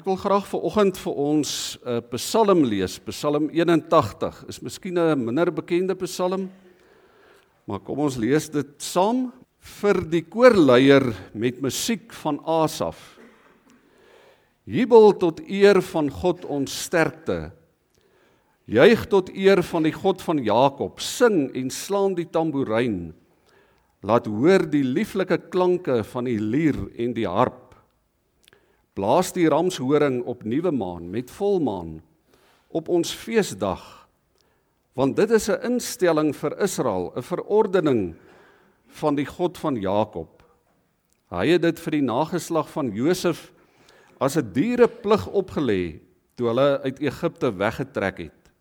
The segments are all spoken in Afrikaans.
Ek wil graag vir oggend vir ons 'n uh, Psalm lees, Psalm 81. Is miskien 'n minder bekende Psalm. Maar kom ons lees dit saam vir die koorleier met musiek van Asaf. Jubel tot eer van God ons sterkte. Juig tot eer van die God van Jakob. Sing en slaan die tamboerijn. Laat hoor die lieflike klanke van die lier en die harp. Blaas die ramshoring op nuwe maan met volmaan op ons feesdag. Want dit is 'n instelling vir Israel, 'n verordening van die God van Jakob. Hy het dit vir die nageslag van Josef as 'n diereplig opgelê toe hulle uit Egipte weggetrek het.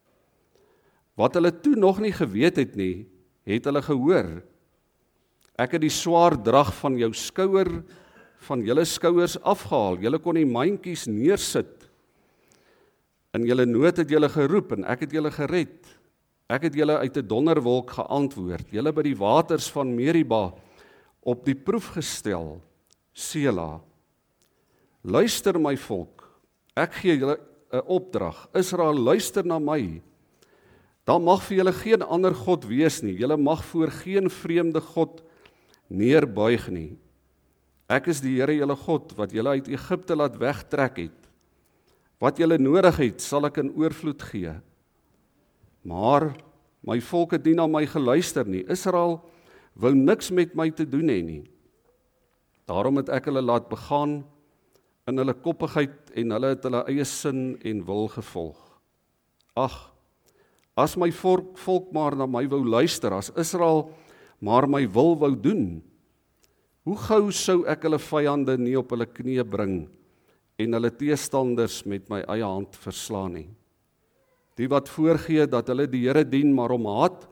Wat hulle toe nog nie geweet het nie, het hulle gehoor. Ek het die swaar drag van jou skouer van julle skouers afgehaal. Julle kon die mandjies neersit. In julle nood het julle geroep en ek het julle gered. Ek het julle uit 'n donderwolk geantwoord. Julle by die waters van Meriba op die proef gestel. Sela. Luister my volk. Ek gee julle 'n opdrag. Israel, luister na my. Daar mag vir julle geen ander god wees nie. Julle mag voor geen vreemde god neerbuig nie. Ek is die Here julle God wat julle uit Egipte laat wegtrek het. Wat julle nodig het, sal ek in oorvloed gee. Maar my volk het nie na my geluister nie. Israel wou niks met my te doen hê nie. Daarom het ek hulle laat begaan in hulle koppigheid en hulle het hulle eie sin en wil gevolg. Ag, as my volk, volk maar na my wou luister, as Israel maar my wil wou doen, Hoe gou sou ek hulle vyande nie op hulle knieë bring en hulle teestanders met my eie hand verslaan nie. Die wat voorgee dat hulle die Here dien maar hom haat,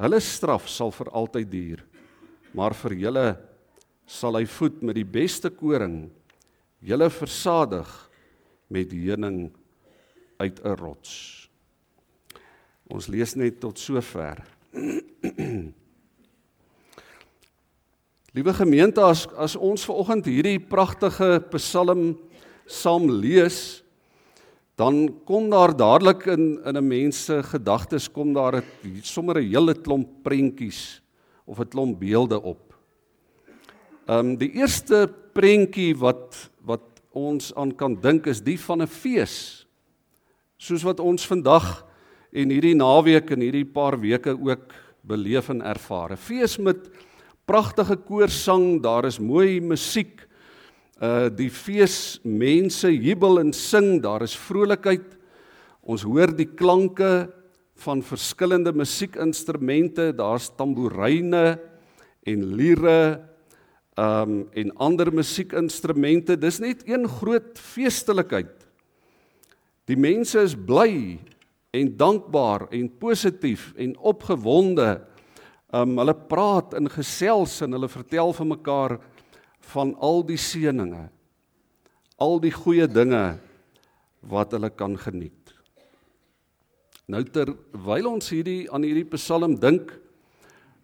hulle straf sal vir altyd duur. Maar vir julle sal hy voed met die beste koring, julle versadig met heuning uit 'n rots. Ons lees net tot sover. Liewe gemeente, as as ons ver oggend hierdie pragtige Psalm saam lees, dan kom daar dadelik in in 'n mens se gedagtes kom daar 'n sommer 'n hele klomp prentjies of 'n klomp beelde op. Ehm um, die eerste prentjie wat wat ons aan kan dink is die van 'n fees. Soos wat ons vandag en hierdie naweek en hierdie paar weke ook beleef en ervaar. 'n Fees met pragtige koorsang, daar is mooi musiek. Uh die feesmense jubel en sing, daar is vrolikheid. Ons hoor die klanke van verskillende musiekinstrumente, daar's tamboeryne en liere um en ander musiekinstrumente. Dis net een groot feestelikheid. Die mense is bly en dankbaar en positief en opgewonde Um hulle praat en gesels en hulle vertel vir mekaar van al die seëninge. Al die goeie dinge wat hulle kan geniet. Nou terwyl ons hierdie aan hierdie Psalm dink,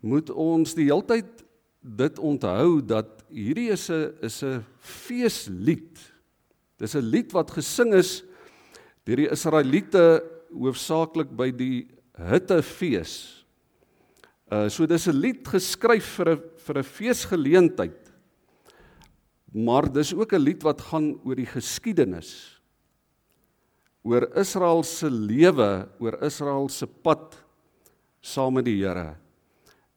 moet ons die heeltyd dit onthou dat hierdie is 'n is 'n feeslied. Dis 'n lied wat gesing is deur die Israeliete hoofsaaklik by die Hittefees Uh so dis 'n lied geskryf vir 'n vir 'n feesgeleentheid. Maar dis ook 'n lied wat gaan oor die geskiedenis. Oor Israel se lewe, oor Israel se pad saam met die Here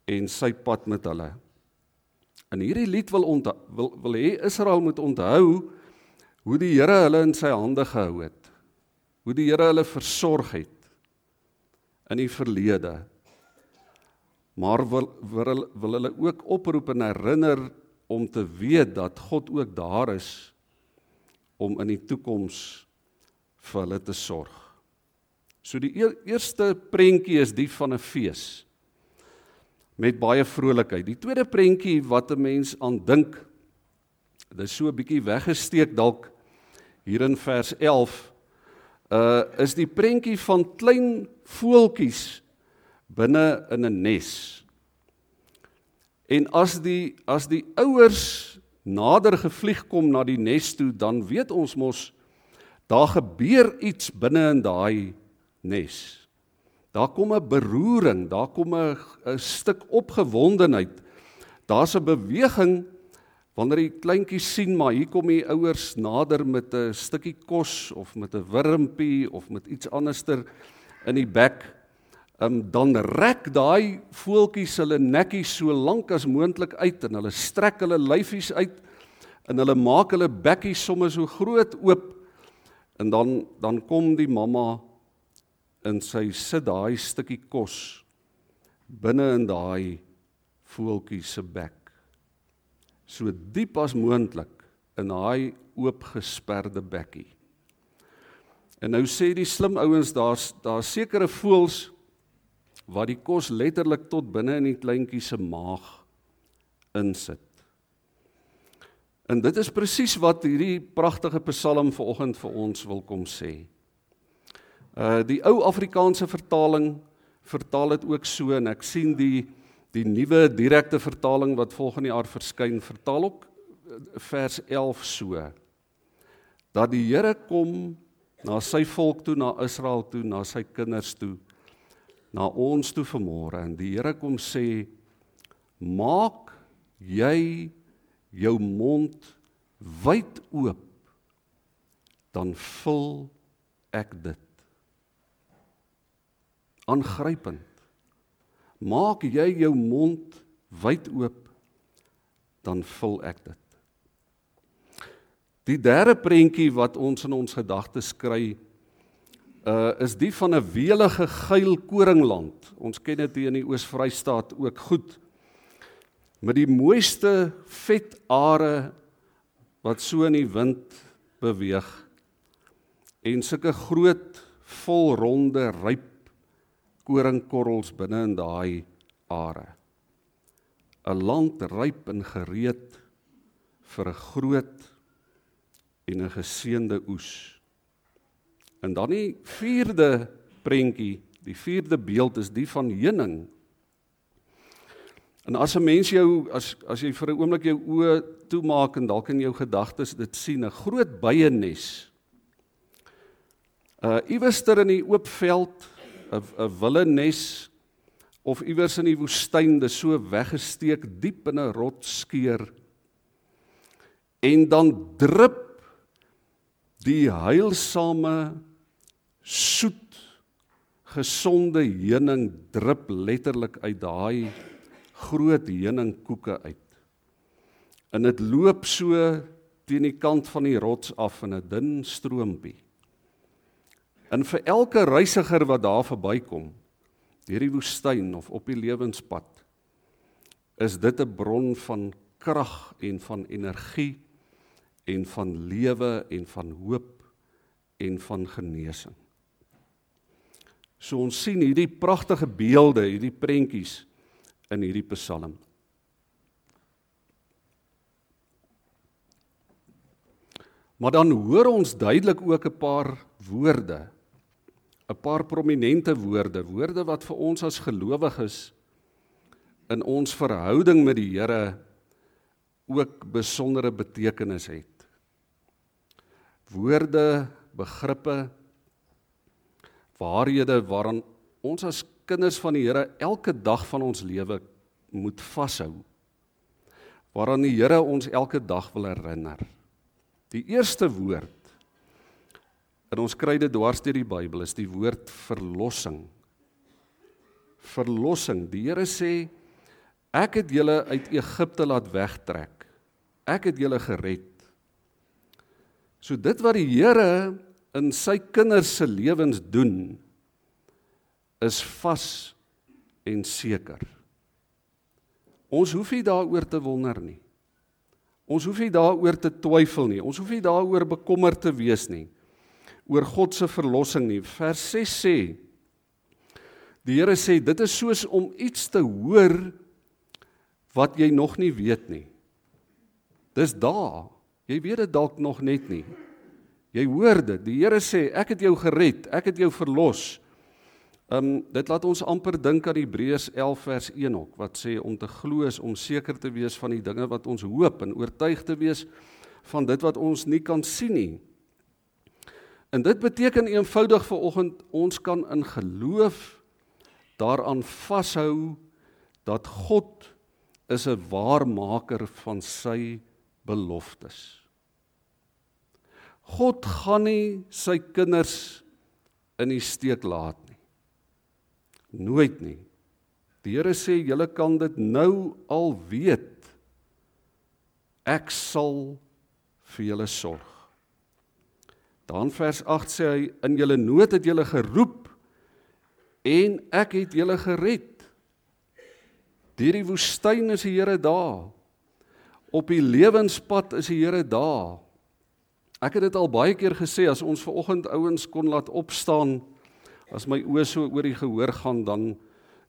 en sy pad met hulle. In hierdie lied wil ont wil wil hê Israel moet onthou hoe die Here hulle in sy hande gehou het. Hoe die Here hulle versorg het in die verlede maar wil wil, wil hulle ook oproep en herinner om te weet dat God ook daar is om in die toekoms vir hulle te sorg. So die eerste prentjie is die van 'n fees met baie vrolikheid. Die tweede prentjie wat 'n mens aan dink, dit is so 'n bietjie weggesteek dalk hier in vers 11, uh is die prentjie van klein voeltjies binne in 'n nes. En as die as die ouers nader gevlieg kom na die nes toe, dan weet ons mos Daar gebeur iets binne in daai nes. Daar kom 'n beroering, daar kom 'n 'n stuk opgewondenheid. Daar's 'n beweging wanneer die kleintjies sien maar hier kom die ouers nader met 'n stukkie kos of met 'n wurmpie of met iets anderster in die bek. Um, dan rek daai voeltjies hulle nekkies so lank as moontlik uit en hulle strek hulle lyfies uit en hulle maak hulle bekkies sommer so groot oop en dan dan kom die mamma in sy sit daai stukkie kos binne in daai voeltjie se bek. So diep as moontlik in daai oopgesperde bekkie. En nou sê die slim ouens daar's daar sekere voels wat die kos letterlik tot binne in die kleintjie se maag insit. En dit is presies wat hierdie pragtige Psalm vanoggend vir ons wil kom sê. Uh die ou Afrikaanse vertaling vertaal dit ook so en ek sien die die nuwe direkte vertaling wat volgende jaar verskyn vertaal ook uh, vers 11 so dat die Here kom na sy volk toe na Israel toe na sy kinders toe na ons toe vanmôre en die Here kom sê maak jy jou mond wyd oop dan vul ek dit aangrypend. Maak jy jou mond wyd oop dan vul ek dit. Die derde prentjie wat ons in ons gedagtes kry uh is die van 'n welige geil koringland. Ons ken dit hier in die Oos-Vrystaat ook goed. Met die mooiste vetare wat so in die wind beweeg en sulke groot volronde ryp koringkorrels binne in daai are. 'n Land ryp en gereed vir 'n groot en 'n geseënde oes. En dan die vierde prentjie, die vierde beeld is die van heuning. En as 'n mens jou as as jy vir 'n oomblik jou oë toemaak en dalk in jou gedagtes dit sien 'n groot byenes. Uh iewerster in die oop veld 'n 'n willenes of iewers in die woestyn, dis so weggesteek diep in 'n rotskeur. En dan drup die heilsame soet gesonde heuning drup letterlik uit daai groot heuningkoeke uit. En dit loop so teen die kant van die rots af in 'n dun stroompie. En vir elke reisiger wat daar verbykom, deur die woestyn of op die lewenspad, is dit 'n bron van krag en van energie en van lewe en van hoop en van genesing. So ons sien hierdie pragtige beelde, hierdie prentjies in hierdie Psalm. Maar dan hoor ons duidelik ook 'n paar woorde 'n paar prominente woorde, woorde wat vir ons as gelowiges in ons verhouding met die Here ook besondere betekenis het. Woorde, begrippe, waarhede waaraan ons as kinders van die Here elke dag van ons lewe moet vashou. Waaraan die Here ons elke dag wil herinner. Die eerste woord En ons kry dit dwars deur die Bybel is die woord verlossing. Verlossing. Die Here sê ek het julle uit Egipte laat wegtrek. Ek het julle gered. So dit wat die Here in sy kinders se lewens doen is vas en seker. Ons hoef nie daaroor te wonder nie. Ons hoef nie daaroor te twyfel nie. Ons hoef nie daaroor bekommerd te wees nie oor God se verlossing nie. Vers 6 sê Die Here sê dit is soos om iets te hoor wat jy nog nie weet nie. Dis daar. Jy weet dit dalk nog net nie. Jy hoor dit. Die Here sê ek het jou gered, ek het jou verlos. Um dit laat ons amper dink aan Hebreërs 11 vers 1 ook wat sê om te glo is om seker te wees van die dinge wat ons hoop en oortuig te wees van dit wat ons nie kan sien nie. En dit beteken eenvoudig vir oggend ons kan in geloof daaraan vashou dat God is 'n waarmaker van sy beloftes. God gaan nie sy kinders in die steek laat nie. Nooit nie. Die Here sê julle kan dit nou al weet. Ek sal vir julle sorg. Dan vers 8 sê hy in julle nood het julle geroep en ek het julle gered. Deur die woestyn is die Here daar. Op die lewenspad is die Here daar. Ek het dit al baie keer gesê as ons ver oggend ouens kon laat opstaan as my oë so oor die gehoor gaan dan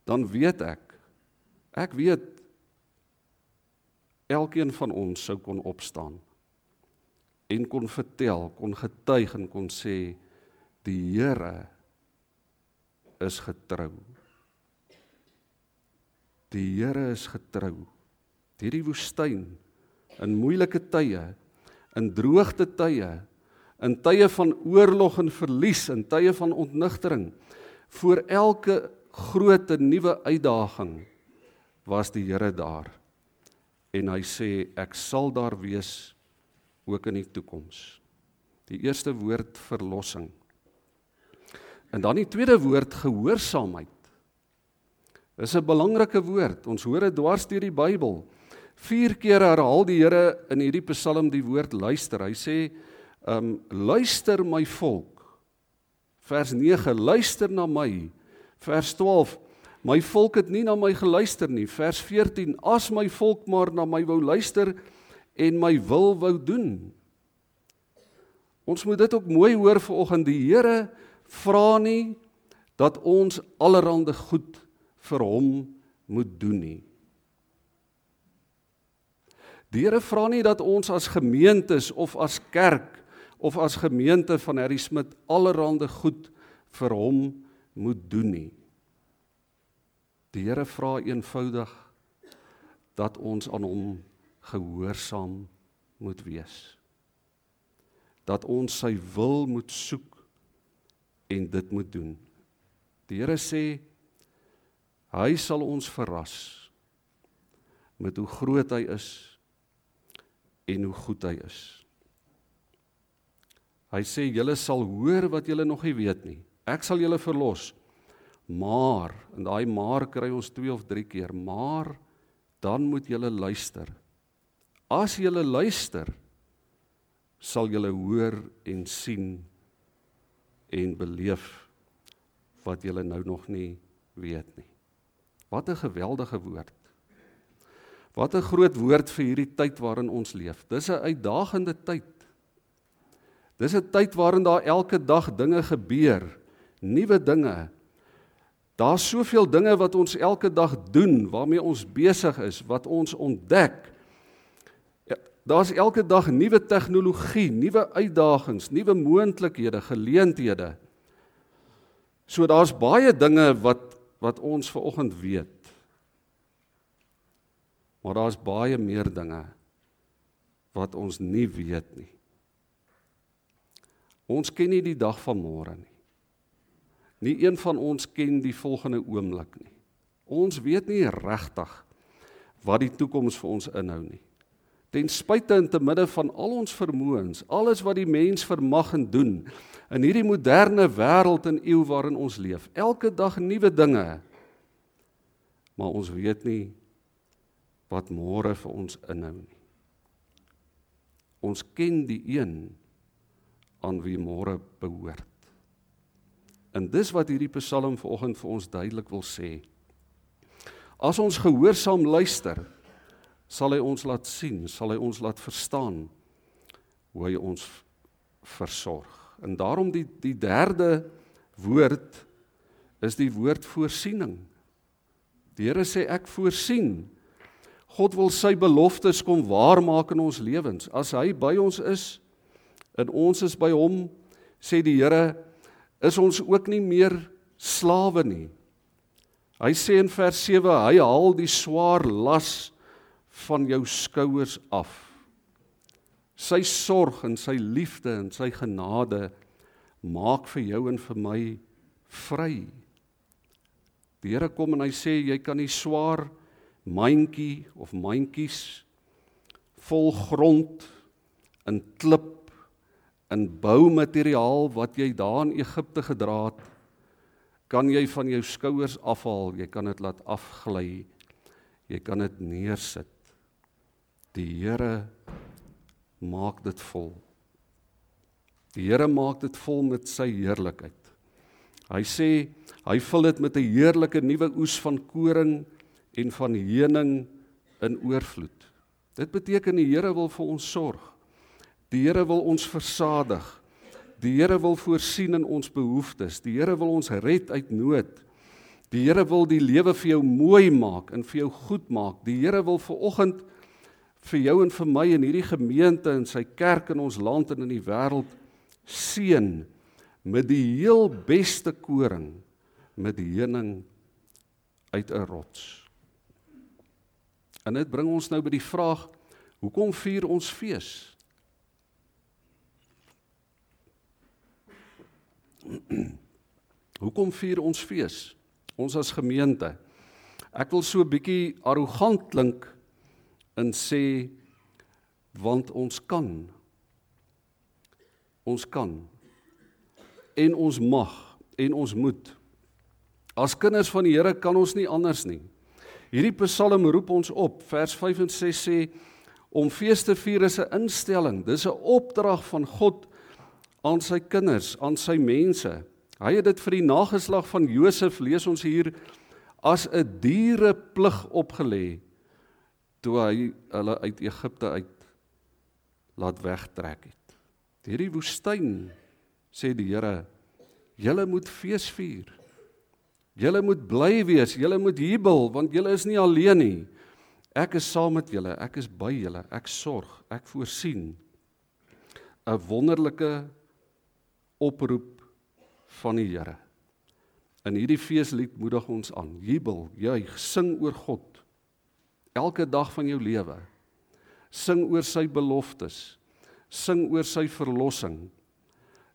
dan weet ek ek weet elkeen van ons sou kon opstaan en kon vertel, kon getuig en kon sê die Here is getrou. Die Here is getrou. Hierdie woestyn in moeilike tye, in droogte tye, in tye van oorlog en verlies, in tye van ontnigtering, voor elke groot en nuwe uitdaging was die Here daar. En hy sê ek sal daar wees ook in die toekoms. Die eerste woord verlossing. En dan die tweede woord gehoorsaamheid. Dis 'n belangrike woord. Ons hoor dit dwars deur die Bybel. 4 keer herhaal die Here in hierdie Psalm die woord luister. Hy sê, "Um luister my volk." Vers 9, "Luister na my." Vers 12, "My volk het nie na my geluister nie." Vers 14, "As my volk maar na my wou luister, en my wil wou doen. Ons moet dit ook mooi hoor vanoggend. Die Here vra nie dat ons allerhande goed vir hom moet doen nie. Die Here vra nie dat ons as gemeentes of as kerk of as gemeente van Harry Smit allerhande goed vir hom moet doen nie. Die Here vra eenvoudig dat ons aan hom gehoorsaam moet wees. Dat ons sy wil moet soek en dit moet doen. Die Here sê hy sal ons verras met hoe groot hy is en hoe goed hy is. Hy sê julle sal hoor wat julle nog nie weet nie. Ek sal julle verlos. Maar en daai maar kry ons 2 of 3 keer, maar dan moet julle luister As jy luister, sal jy hoor en sien en beleef wat jy nou nog nie weet nie. Wat 'n geweldige woord. Wat 'n groot woord vir hierdie tyd waarin ons leef. Dis 'n uitdagende tyd. Dis 'n tyd waarin daar elke dag dinge gebeur, nuwe dinge. Daar's soveel dinge wat ons elke dag doen, waarmee ons besig is, wat ons ontdek Daar's elke dag nuwe tegnologie, nuwe uitdagings, nuwe moontlikhede, geleenthede. So daar's baie dinge wat wat ons ver oggend weet. Maar daar's baie meer dinge wat ons nie weet nie. Ons ken nie die dag van môre nie. Nie een van ons ken die volgende oomblik nie. Ons weet nie regtig wat die toekoms vir ons inhou nie ten spyte en te midde van al ons vermoëns, alles wat die mens vermag en doen in hierdie moderne wêreld en eeu waarin ons leef. Elke dag nuwe dinge. Maar ons weet nie wat môre vir ons inhou nie. Ons ken die een aan wie môre behoort. En dis wat hierdie Psalm vanoggend vir ons duidelik wil sê. As ons gehoorsaam luister, sal hy ons laat sien, sal hy ons laat verstaan hoe hy ons versorg. En daarom die die derde woord is die woord voorsiening. Die Here sê ek voorsien. God wil sy beloftes kom waarmaak in ons lewens. As hy by ons is en ons is by hom, sê die Here, is ons ook nie meer slawe nie. Hy sê in vers 7, hy haal die swaar las van jou skouers af. Sy sorg en sy liefde en sy genade maak vir jou en vir my vry. Die Here kom en hy sê jy kan nie swaar mandjie of mandjies vol grond in klip in boumateriaal wat jy daar in Egipte gedra het kan jy van jou skouers afhaal. Jy kan dit laat afgly. Jy kan dit neersit. Die Here maak dit vol. Die Here maak dit vol met sy heerlikheid. Hy sê hy vul dit met 'n heerlike nuwe oes van koring en van heuning in oorvloed dit beteken die Here wil vir ons sorg Die Here wil ons versadig. Die Here wil voorsien in ons behoeftes. Die Here wil ons red uit nood. Die Here wil die lewe vir jou mooi maak en vir jou goed maak. Die Here wil vir oggend vir jou en vir my in hierdie gemeente en sy kerk in ons land en in die wêreld seën met die heel beste koring met heuning uit 'n rots. En dit bring ons nou by die vraag: Hoekom vier ons fees? Hoekom vier ons fees? Ons as gemeente. Ek wil so 'n bietjie arrogant klink en sê want ons kan. Ons kan. En ons mag en ons moet. As kinders van die Here kan ons nie anders nie. Hierdie Psalm roep ons op. Vers 5 en 6 sê om fees te vier is 'n instelling. Dis 'n opdrag van God aan sy kinders, aan sy mense. Hy het dit vir die nageslag van Josef lees ons hier as 'n diereplig opgelê toe hy hulle uit Egipte uit laat wegtrek het. Hierdie woestyn sê die Here, julle moet fees vier. Julle moet bly wees, julle moet jubel want julle is nie alleen nie. Ek is saam met julle, ek is by julle, ek sorg, ek voorsien 'n wonderlike oproep van die Here. In hierdie feeslied moedig ons aan: jubel, juig, sing oor God elke dag van jou lewe. Sing oor sy beloftes. Sing oor sy verlossing.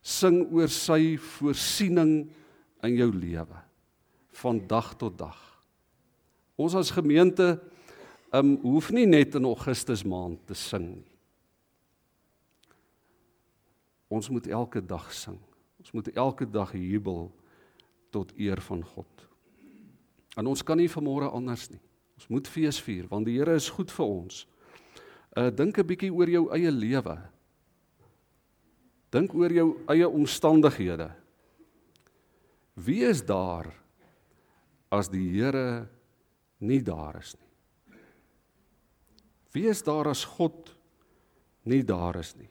Sing oor sy voorsiening in jou lewe van dag tot dag. Ons as gemeente um hoef nie net in Augustus maand te sing nie. Ons moet elke dag sing. Ons moet elke dag jubel tot eer van God. En ons kan nie vanmôre anders nie. Ons moet fees vier want die Here is goed vir ons. Uh dink 'n bietjie oor jou eie lewe. Dink oor jou eie omstandighede. Wie is daar as die Here nie daar is nie? Wie is daar as God nie daar is nie?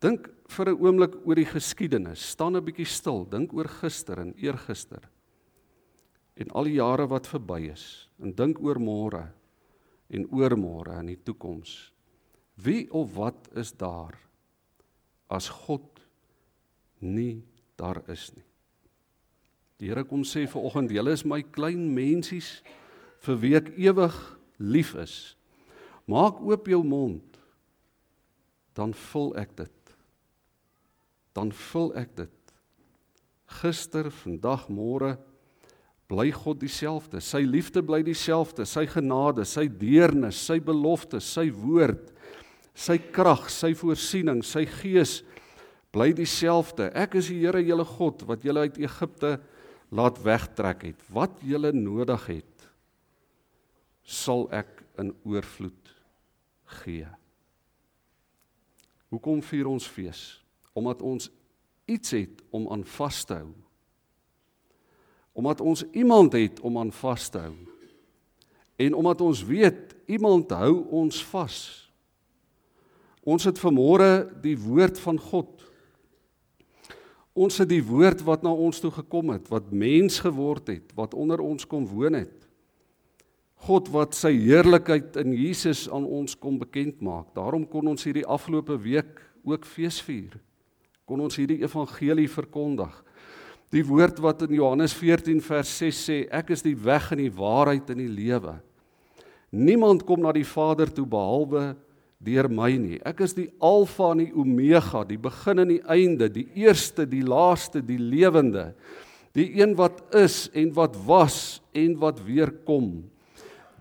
Dink vir 'n oomblik oor die geskiedenis. Staan 'n bietjie stil. Dink oor gister en eergister. En al die jare wat verby is. En dink oor môre en oormôre en die toekoms. Wie of wat is daar as God nie daar is nie? Die Here kom sê vir oggend, julle is my klein mensies vir wie ek ewig lief is. Maak oop jou mond dan vul ek dit dan vul ek dit. Gister, vandag, môre bly God dieselfde. Sy liefde bly dieselfde, sy genade, sy deernis, sy belofte, sy woord, sy krag, sy voorsiening, sy gees bly dieselfde. Ek is die Here julle God wat julle uit Egipte laat wegtrek het. Wat julle nodig het, sal ek in oorvloed gee. Hoekom vier ons fees? omdat ons iets het om aan vas te hou. Omdat ons iemand het om aan vas te hou. En omdat ons weet iemand hou ons vas. Ons het vanmôre die woord van God. Ons het die woord wat na ons toe gekom het, wat mens geword het, wat onder ons kom woon het. God wat sy heerlikheid in Jesus aan ons kom bekend maak. Daarom kon ons hierdie afgelope week ook fees vier kon ons hierdie evangelie verkondig. Die woord wat in Johannes 14 vers 6 sê, ek is die weg en die waarheid en die lewe. Niemand kom na die Vader toe behalwe deur my nie. Ek is die alfa en die omega, die begin en die einde, die eerste, die laaste, die lewende. Die een wat is en wat was en wat weer kom,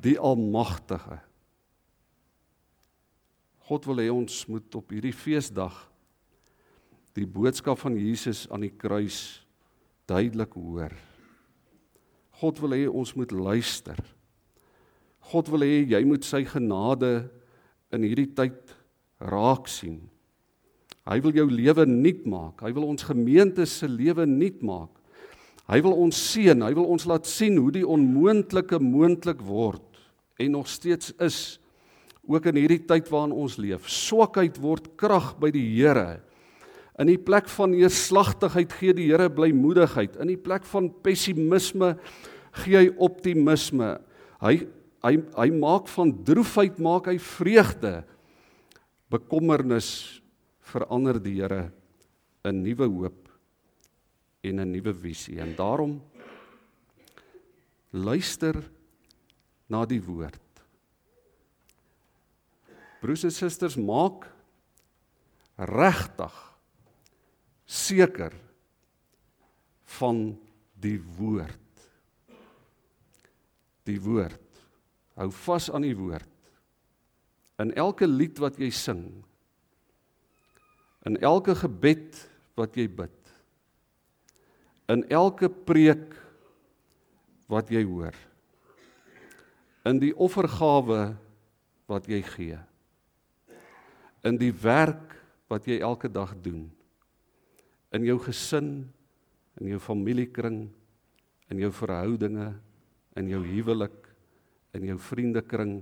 die almagtige. God wil hê ons moet op hierdie feesdag die boodskap van Jesus aan die kruis duidelik hoor. God wil hê ons moet luister. God wil hê jy moet sy genade in hierdie tyd raak sien. Hy wil jou lewe nuut maak. Hy wil ons gemeente se lewe nuut maak. Hy wil ons seën, hy wil ons laat sien hoe die onmoontlike moontlik word en nog steeds is ook in hierdie tyd waarin ons leef. Swakheid word krag by die Here. In die plek van neerslagtigheid gee die Here blymoedigheid. In die plek van pessimisme gee hy optimisme. Hy hy hy maak van droefheid maak hy vreugde. Bekommernis verander die Here in nuwe hoop en 'n nuwe visie. En daarom luister na die woord. Broers en susters, maak regtig seker van die woord. Die woord Hou vas aan die woord. In elke lied wat jy sing, in elke gebed wat jy bid, in elke preek wat jy hoor, in die offergawe wat jy gee, in die werk wat jy elke dag doen, in jou gesin, in jou familiekring, in jou verhoudinge, in jou huwelik, in jou vriendekring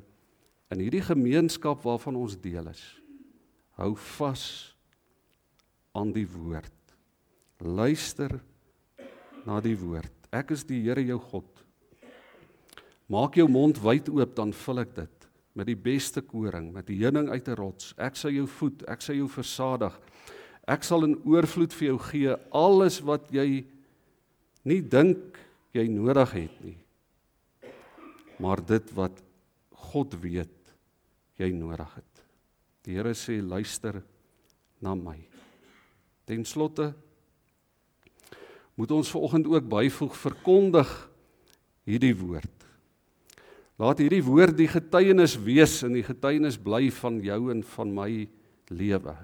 in hierdie gemeenskap waarvan ons deel is. Hou vas aan die woord. Luister na die woord. Ek is die Here jou God. Maak jou mond wyd oop dan vul ek dit met die beste koring, met die heuning uit 'n rots. Ek sal jou voed, ek sal jou versadig. Ek sal in oorvloed vir jou gee alles wat jy nie dink jy nodig het nie maar dit wat God weet jy nodig het. Die Here sê luister na my. Ten slotte moet ons vanoggend ook byvoeg verkondig hierdie woord. Laat hierdie woord die getuienis wees en die getuienis bly van jou en van my lewe.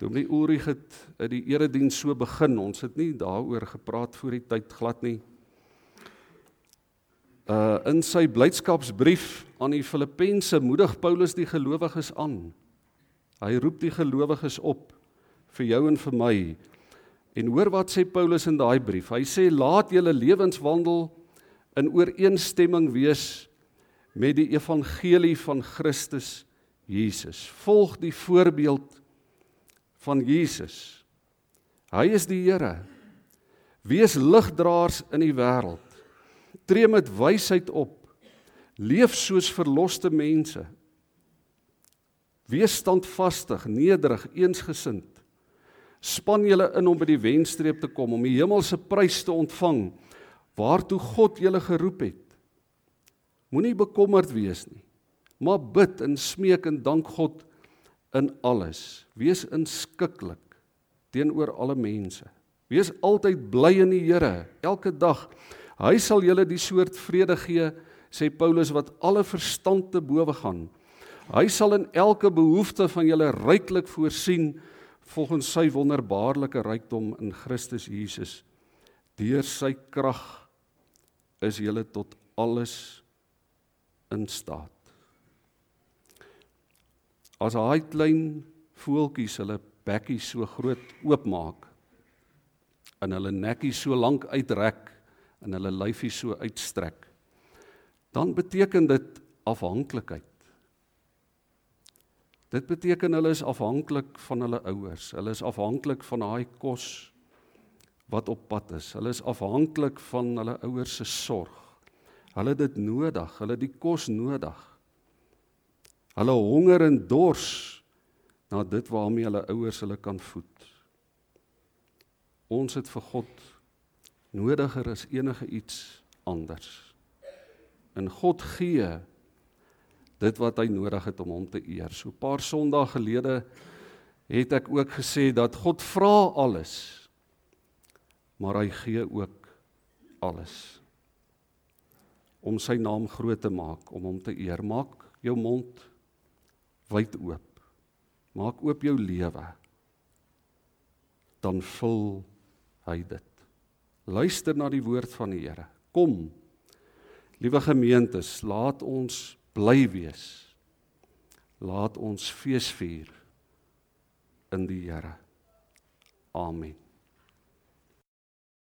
Dominee Ulrich het uit die erediens so begin. Ons het nie daaroor gepraat voor die tyd glad nie uh in sy blydskapsbrief aan die Filippense moedig Paulus die gelowiges aan. Hy roep die gelowiges op vir jou en vir my. En hoor wat sê Paulus in daai brief. Hy sê laat julle lewenswandel in ooreenstemming wees met die evangelie van Christus Jesus. Volg die voorbeeld van Jesus. Hy is die Here. Wees ligdraers in die wêreld tree met wysheid op. Leef soos verloste mense. Wees standvastig, nederig, eensgesind. Span julle in om by die wenstreep te kom om die hemelse prys te ontvang waartoe God julle geroep het. Moenie bekommerd wees nie, maar bid en smeek en dank God in alles. Wees inskikkelik teenoor alle mense. Wees altyd bly in die Here elke dag. Hy sal julle die soort vrede gee, sê Paulus wat alle verstand te bowe gaan. Hy sal in elke behoefte van julle ryklik voorsien volgens sy wonderbaarlike rykdom in Christus Jesus. Deur sy krag is julle tot alles in staat. As hy klein voeltjies hulle bekkies so groot oopmaak en hulle nekkies so lank uitrek en hulle lyfie so uitstrek, dan beteken dit afhanklikheid. Dit beteken hulle is afhanklik van hulle ouers. Hulle is afhanklik van daai kos wat op pad is. Hulle is afhanklik van hulle ouers se sorg. Hulle het dit nodig, hulle het die kos nodig. Hulle honger en dors na dit waarmee hulle ouers hulle kan voed. Ons het vir God nodiger as enige iets anders. En God gee dit wat hy nodig het om hom te eer. So 'n paar Sondae gelede het ek ook gesê dat God vra alles, maar hy gee ook alles om sy naam groot te maak, om hom te eer. Maak jou mond wyd oop. Maak oop jou lewe. Dan vul hy dit. Luister na die woord van die Here. Kom. Liewe gemeentes, laat ons bly wees. Laat ons fees vier in die Here. Amen.